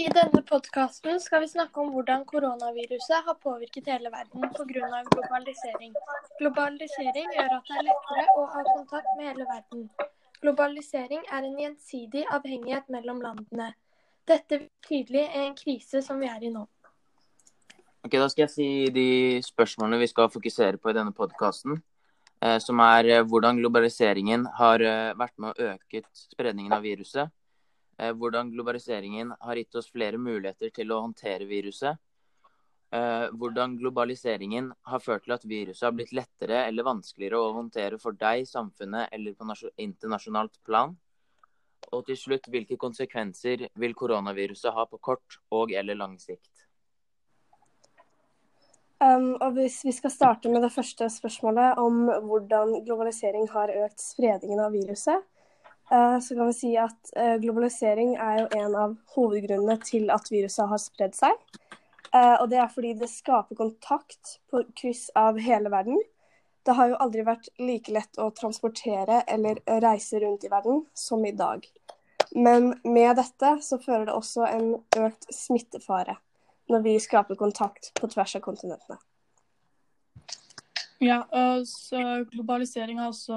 I denne podkasten skal vi snakke om hvordan koronaviruset har påvirket hele verden pga. globalisering. Globalisering gjør at det er lettere å ha kontakt med hele verden. Globalisering er en gjensidig avhengighet mellom landene. Dette er tydelig i en krise som vi er i nå. Ok, Da skal jeg si de spørsmålene vi skal fokusere på i denne podkasten. Eh, som er eh, hvordan globaliseringen har eh, vært med å øke spredningen av viruset. Hvordan globaliseringen har gitt oss flere muligheter til å håndtere viruset. Hvordan globaliseringen har ført til at viruset har blitt lettere eller vanskeligere å håndtere for deg, samfunnet eller på internasjonalt plan. Og til slutt, hvilke konsekvenser vil koronaviruset ha på kort og eller lang sikt? Um, og Hvis vi skal starte med det første spørsmålet om hvordan globalisering har økt spredningen av viruset, så kan vi si at uh, globalisering er jo en av hovedgrunnene til at viruset har spredd seg. Uh, og Det er fordi det skaper kontakt på kryss av hele verden. Det har jo aldri vært like lett å transportere eller reise rundt i verden som i dag. Men med dette så fører det også en økt smittefare når vi skaper kontakt på tvers av kontinentene. Ja, så globalisering har også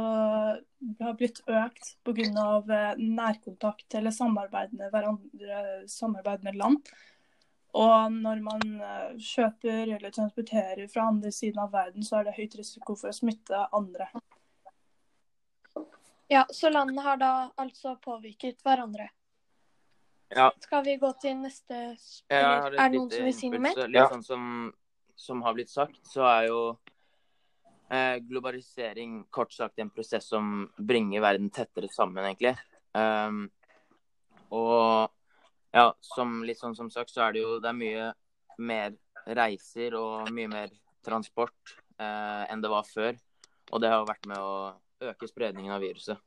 har blitt økt pga. Eh, nærkontakt eller samarbeid med hverandre, samarbeid med land. Og når man eh, kjøper eller transporterer fra andre siden av verden, så er det høyt risiko for å smitte andre. Ja, så landene har da altså påvirket hverandre. Ja. Skal vi gå til neste spørsmål? Er det noen som vil si noe mer? Litt sånn som, som, har blitt sagt, så er jo eh, globalisering kort sagt en prosess som bringer verden tettere sammen, egentlig. Um, og ja, som litt sånn som sagt, så er det jo det er mye mer reiser og mye mer transport eh, enn det var før. Og det har vært med å øke spredningen av viruset.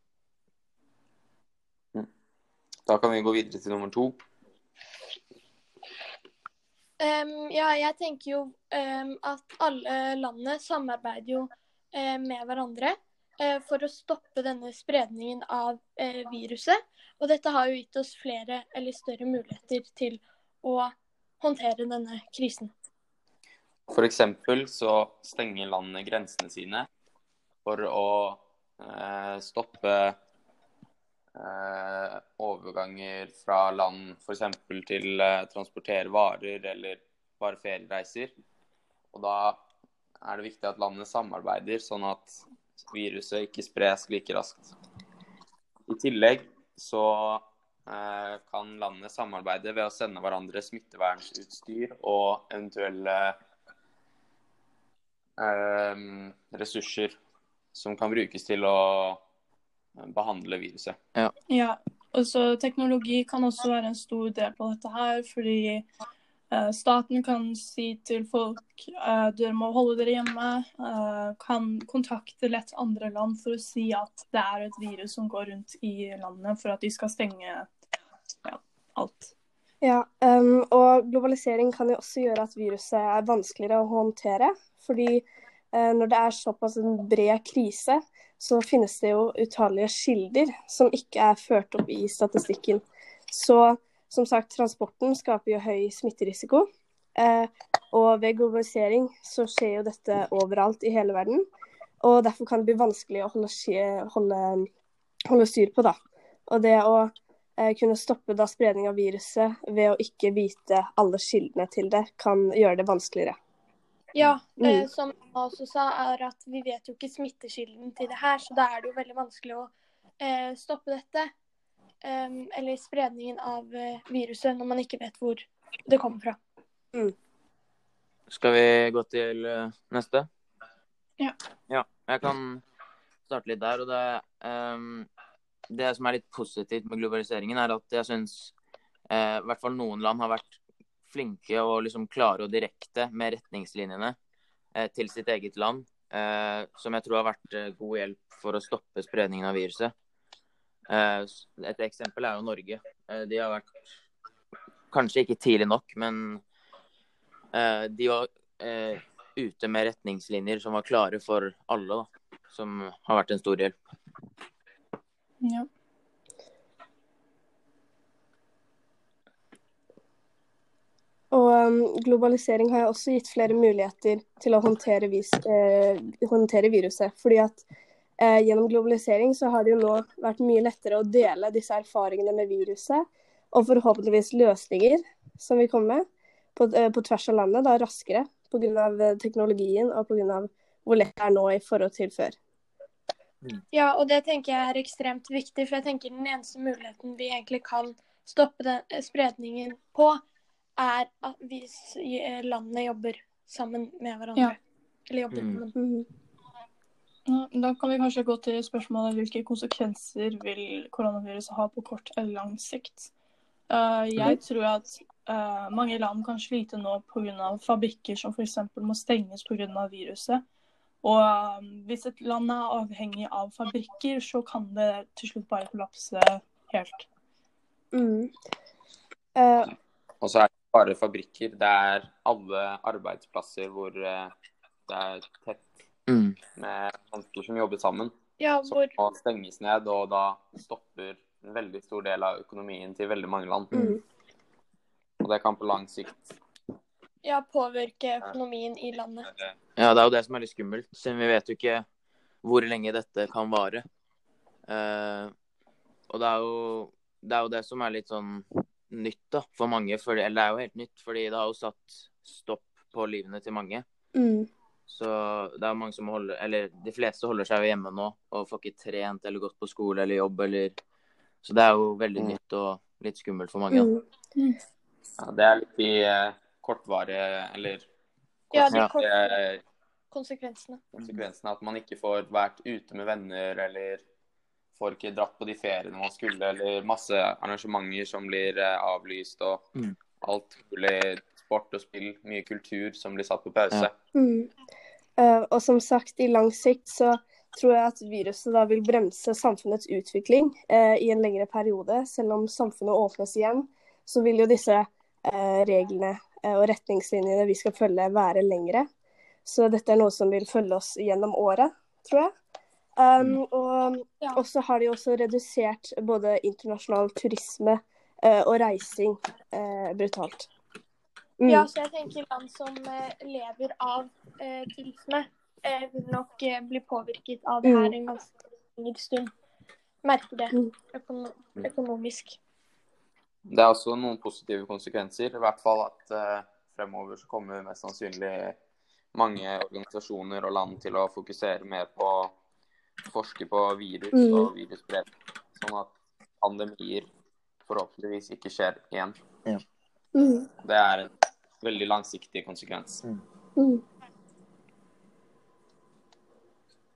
Da kan vi gå videre til nummer to. Um, ja, jeg tenker jo um, at alle landene samarbeider jo uh, med hverandre uh, for å stoppe denne spredningen av uh, viruset. Og dette har jo gitt oss flere eller større muligheter til å håndtere denne krisen. F.eks. så stenger landene grensene sine for å stoppe eh, overganger fra land f.eks. til eh, transportere varer eller bare feriereiser. Og da er det viktig at landene samarbeider, sånn at viruset ikke spres like raskt. I tillegg så eh, kan landene samarbeide ved å sende hverandre smittevernutstyr og eventuelle eh, ressurser som kan brukes til å behandle viruset. Ja. ja. Og så teknologi kan også være en stor del på dette her, fordi uh, staten kan si til folk uh, dere må holde dere hjemme. Uh, kan kontakte lett andre land for å si at det er et virus som går rundt i landet, for at de skal stenge ja, alt. Ja, um, og globalisering kan jo også gjøre at viruset er vanskeligere å håndtere. Fordi når det er såpass en bred krise, så finnes det jo utallige kilder som ikke er ført opp i statistikken. Så som sagt, transporten skaper jo høy smitterisiko. Eh, og ved globalisering så skjer jo dette overalt i hele verden. Og derfor kan det bli vanskelig å holde, holde, holde styr på, da. Og det å eh, kunne stoppe da spredning av viruset ved å ikke vite alle kildene til det, kan gjøre det vanskeligere. Ja, mm. eh, som jeg også sa, er at vi vet jo ikke smittekilden til det her, så da er det jo veldig vanskelig å eh, stoppe dette. Um, eller spredningen av uh, viruset når man ikke vet hvor det kommer fra. Mm. Skal vi gå til uh, neste? Ja. ja. Jeg kan starte litt der. og det, um, det som er litt positivt med globaliseringen, er at jeg syns uh, i hvert fall noen land har vært flinke og liksom klare og direkte med retningslinjene eh, til sitt eget land. Eh, som jeg tror har vært eh, god hjelp for å stoppe spredningen av viruset. Et eksempel er jo Norge. De har vært kanskje ikke tidlig nok, men de var ute med retningslinjer som var klare for alle. Da, som har vært en stor hjelp. Ja. Og um, globalisering har jo også gitt flere muligheter til å håndtere, vis, eh, håndtere viruset. Fordi at eh, gjennom globalisering så har det jo nå vært mye lettere å dele disse erfaringene med viruset, og forhåpentligvis løsninger som vi kommer med på, eh, på tvers av landet, da raskere pga. teknologien og pga. hvor lett det er nå i forhold til før. Ja, og det tenker jeg er ekstremt viktig, for jeg tenker den eneste muligheten vi egentlig kan stoppe den eh, spredningen på, er at hvis eh, landene jobber sammen med hverandre. Ja. Eller jobber Mm. sammen. Mhm. Ja, Da kan vi kanskje gå til spørsmålet hvilke konsekvenser vil koronaviruset ha på kort eller lang sikt. Eh, jeg tror at eh, mange land kan slite nå pga. fabrikker som f.eks. må stenges pga. viruset. Og hvis et land er avhengig av fabrikker, så kan det til slutt bare kollapse helt. Mm. Eh, Og så er det bare fabrikker. Det er alle arbeidsplasser hvor eh, det er tett Mm. med mennesker som jobber sammen, Ja, som hvor må stenges ned. Og da stopper en veldig stor del av økonomien til veldig mange land. Mm. Og det kan på lang sikt ja, påvirke økonomien i landet. Ja, det er jo det som er litt skummelt, siden vi vet jo ikke hvor lenge dette kan vare. Uh, og det er, jo, det er jo det som er litt sånn nytt da, for mange. For, eller det er jo helt nytt, fordi det har jo satt stopp på livene til mange. Mm. Så det er mange som holder Eller de fleste holder seg jo hjemme nå og får ikke trent eller gått på skole eller jobb eller Så det er jo veldig Mm. nytt og litt skummelt for mange. Mm. Ja, Det er litt de eh, kortvarige eller Ja, de korte kortvarige konsekvensene. konsekvensene. At man ikke får vært ute med venner eller får ikke dratt på de feriene man skulle, eller masse arrangementer som blir eh, avlyst, og Mm. alt mulig sport og spill, mye kultur som blir satt på pause. Ja. Mm. Uh, og som sagt, i lang sikt så tror jeg at viruset da vil bremse samfunnets utvikling uh, i en lengre periode. Selv om samfunnet åpnes igjen, så vil jo disse uh, reglene og retningslinjene vi skal følge, være lengre. Så dette er noe som vil følge oss gjennom året, tror jeg. Um, og Ja. så har de også redusert både internasjonal turisme uh, og reising uh, brutalt. Mm. Ja, så jeg tenker land som uh, lever av eh, turisme, eh, vil nok bli påvirket av det her en ganske lengre stund. Merker det Mm. økonomisk. Det er også noen positive konsekvenser. I hvert fall at fremover så kommer mest sannsynlig mange organisasjoner og land til å fokusere mer på å forske på virus Mm. og virusspredning, sånn at pandemier forhåpentligvis ikke skjer igjen. Mm. Det er en veldig langsiktig konsekvens. Mm.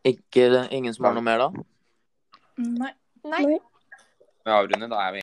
Ikke, ingen som har noe mer, da? Nei. Nei, Nei. Vi avrunder, da er vi